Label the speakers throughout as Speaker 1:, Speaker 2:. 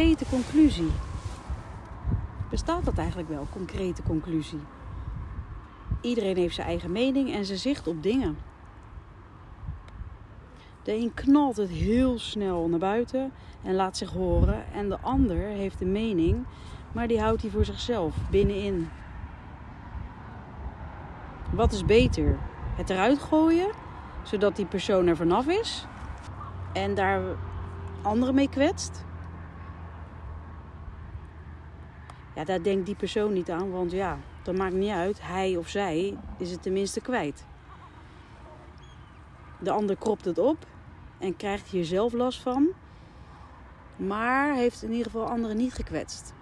Speaker 1: Concrete conclusie. Bestaat dat eigenlijk wel, concrete conclusie? Iedereen heeft zijn eigen mening en zijn zicht op dingen. De een knalt het heel snel naar buiten en laat zich horen. En de ander heeft een mening, maar die houdt die voor zichzelf binnenin. Wat is beter? Het eruit gooien, zodat die persoon er vanaf is en daar anderen mee kwetst? Ja, daar denkt die persoon niet aan, want ja, dat maakt niet uit. Hij of zij is het tenminste kwijt. De ander kropt het op en krijgt hier zelf last van, maar heeft in ieder geval anderen niet gekwetst.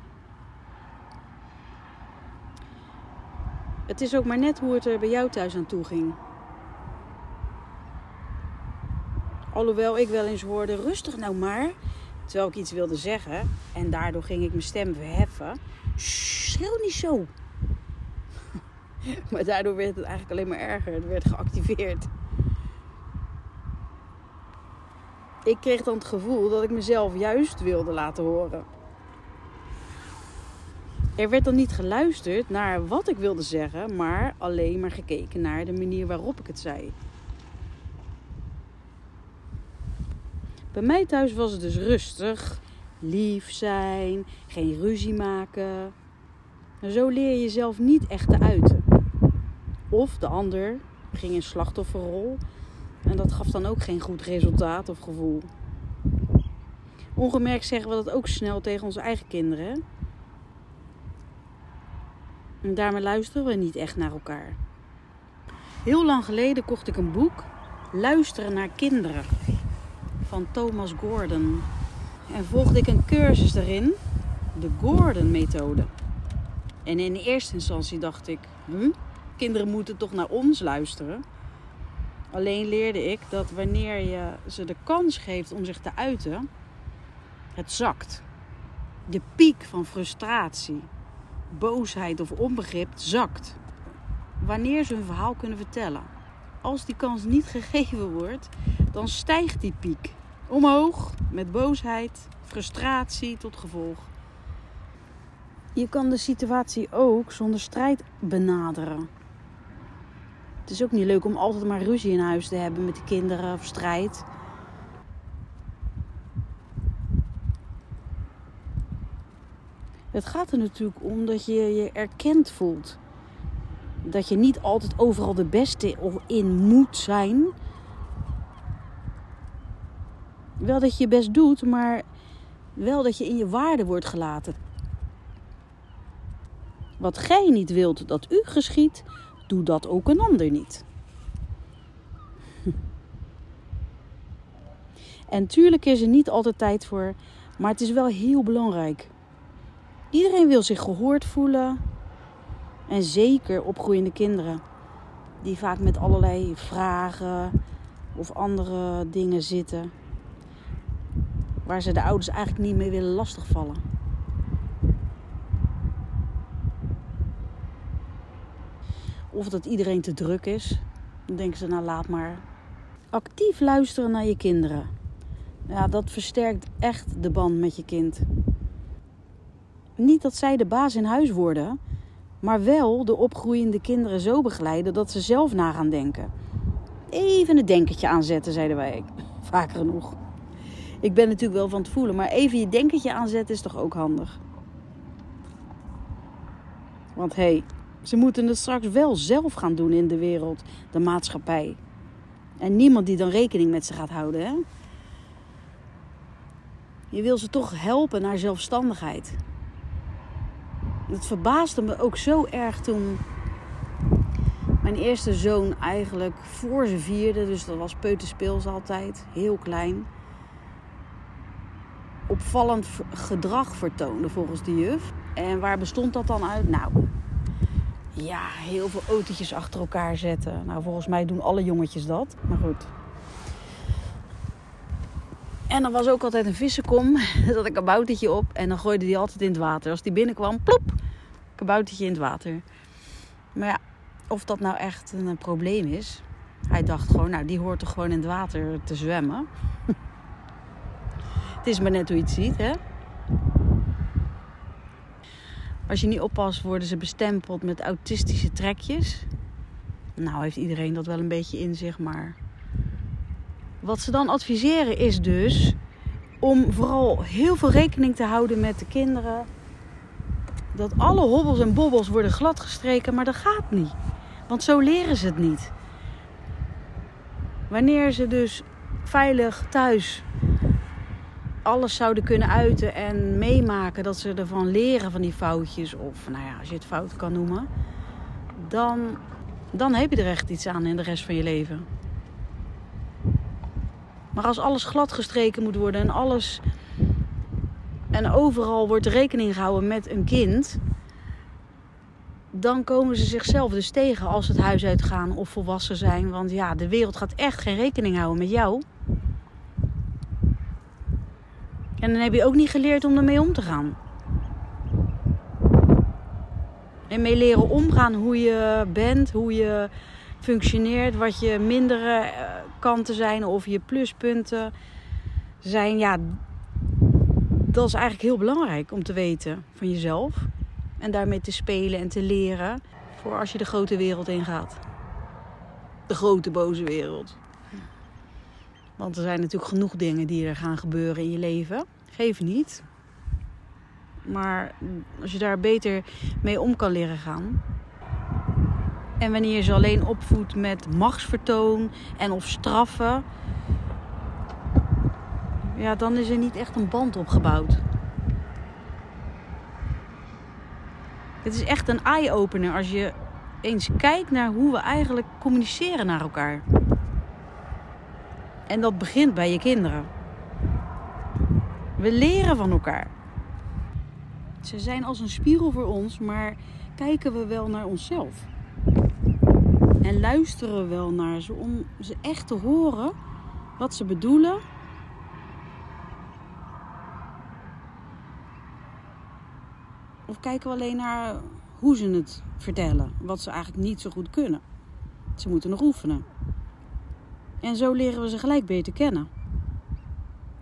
Speaker 1: Het is ook maar net hoe het er bij jou thuis aan toe ging. Alhoewel ik wel eens hoorde, rustig nou maar. Terwijl ik iets wilde zeggen. En daardoor ging ik mijn stem verheffen. Schreeuw niet zo. maar daardoor werd het eigenlijk alleen maar erger. Het werd geactiveerd. Ik kreeg dan het gevoel dat ik mezelf juist wilde laten horen. Er werd dan niet geluisterd naar wat ik wilde zeggen, maar alleen maar gekeken naar de manier waarop ik het zei. Bij mij thuis was het dus rustig, lief zijn, geen ruzie maken. En zo leer je jezelf niet echt te uiten. Of de ander ging in slachtofferrol en dat gaf dan ook geen goed resultaat of gevoel. Ongemerkt zeggen we dat ook snel tegen onze eigen kinderen. En daarmee luisteren we niet echt naar elkaar. Heel lang geleden kocht ik een boek, Luisteren naar kinderen, van Thomas Gordon. En volgde ik een cursus daarin, de Gordon-methode. En in eerste instantie dacht ik, hm, kinderen moeten toch naar ons luisteren. Alleen leerde ik dat wanneer je ze de kans geeft om zich te uiten, het zakt. De piek van frustratie, boosheid of onbegrip zakt. Wanneer ze hun verhaal kunnen vertellen. Als die kans niet gegeven wordt, dan stijgt die piek omhoog met boosheid, frustratie tot gevolg. Je kan de situatie ook zonder strijd benaderen. Het is ook niet leuk om altijd maar ruzie in huis te hebben met de kinderen of strijd. Het gaat er natuurlijk om dat je je erkend voelt. Dat je niet altijd overal de beste in moet zijn. Wel dat je je best doet, maar wel dat je in je waarde wordt gelaten. Wat gij niet wilt dat u geschiet, doe dat ook een ander niet. En tuurlijk is er niet altijd tijd voor, maar het is wel heel belangrijk. Iedereen wil zich gehoord voelen. En zeker opgroeiende kinderen, die vaak met allerlei vragen of andere dingen zitten, waar ze de ouders eigenlijk niet mee willen lastigvallen. Of dat iedereen te druk is. Dan denken ze, nou laat maar. Actief luisteren naar je kinderen. Ja, dat versterkt echt de band met je kind. Niet dat zij de baas in huis worden, maar wel de opgroeiende kinderen zo begeleiden dat ze zelf na gaan denken. Even een denkertje aanzetten, zeiden wij vaker genoeg. Ik ben natuurlijk wel van het voelen, maar even je denkertje aanzetten is toch ook handig. Want hé, hey, ze moeten het straks wel zelf gaan doen in de wereld, de maatschappij. En niemand die dan rekening met ze gaat houden. Hè? Je wil ze toch helpen naar zelfstandigheid. Het verbaasde me ook zo erg toen mijn eerste zoon eigenlijk voor zijn vierde, dus dat was peuterspeels altijd, heel klein. Opvallend gedrag vertoonde volgens de juf. En waar bestond dat dan uit? Nou, ja, heel veel autootjes achter elkaar zetten. Nou, volgens mij doen alle jongetjes dat. Maar goed. En er was ook altijd een vissenkom. Daar zat een kaboutertje op. En dan gooide die altijd in het water. Als die binnenkwam, plop, kaboutertje in het water. Maar ja, of dat nou echt een probleem is. Hij dacht gewoon, nou, die hoort toch gewoon in het water te zwemmen. Is maar net hoe je het ziet, hè. Als je niet oppast, worden ze bestempeld met autistische trekjes. Nou, heeft iedereen dat wel een beetje in zich, maar. Wat ze dan adviseren is dus om vooral heel veel rekening te houden met de kinderen. Dat alle hobbels en bobbels worden gladgestreken, maar dat gaat niet. Want zo leren ze het niet. Wanneer ze dus veilig thuis alles zouden kunnen uiten en meemaken dat ze ervan leren van die foutjes, of nou ja, als je het fout kan noemen, dan, dan heb je er echt iets aan in de rest van je leven. Maar als alles gladgestreken moet worden en alles en overal wordt rekening gehouden met een kind, dan komen ze zichzelf dus tegen als ze het huis uitgaan of volwassen zijn. Want ja, de wereld gaat echt geen rekening houden met jou. En dan heb je ook niet geleerd om ermee om te gaan. En mee leren omgaan hoe je bent, hoe je functioneert, wat je mindere eh, kanten zijn of je pluspunten zijn. Ja, dat is eigenlijk heel belangrijk om te weten van jezelf. En daarmee te spelen en te leren voor als je de grote wereld ingaat. De grote boze wereld. Want er zijn natuurlijk genoeg dingen die er gaan gebeuren in je leven. Geef niet. Maar als je daar beter mee om kan leren gaan. En wanneer je ze alleen opvoedt met machtsvertoon en of straffen. Ja, dan is er niet echt een band opgebouwd. Het is echt een eye-opener als je eens kijkt naar hoe we eigenlijk communiceren naar elkaar. En dat begint bij je kinderen. We leren van elkaar. Ze zijn als een spiegel voor ons, maar kijken we wel naar onszelf? En luisteren we wel naar ze om ze echt te horen wat ze bedoelen? Of kijken we alleen naar hoe ze het vertellen, wat ze eigenlijk niet zo goed kunnen? Ze moeten nog oefenen. En zo leren we ze gelijk beter kennen.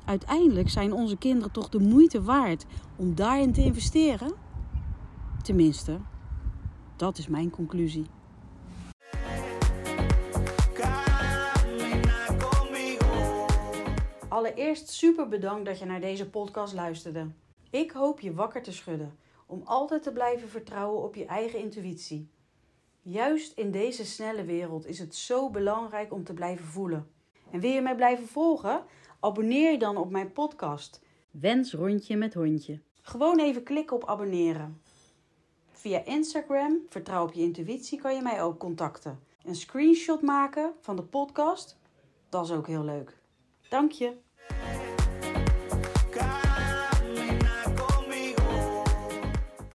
Speaker 1: Uiteindelijk zijn onze kinderen toch de moeite waard om daarin te investeren? Tenminste, dat is mijn conclusie. Allereerst super bedankt dat je naar deze podcast luisterde. Ik hoop je wakker te schudden om altijd te blijven vertrouwen op je eigen intuïtie. Juist in deze snelle wereld is het zo belangrijk om te blijven voelen. En wil je mij blijven volgen? Abonneer je dan op mijn podcast. Wens rondje met hondje. Gewoon even klikken op abonneren. Via Instagram, vertrouw op je intuïtie, kan je mij ook contacten. Een screenshot maken van de podcast, dat is ook heel leuk. Dank je.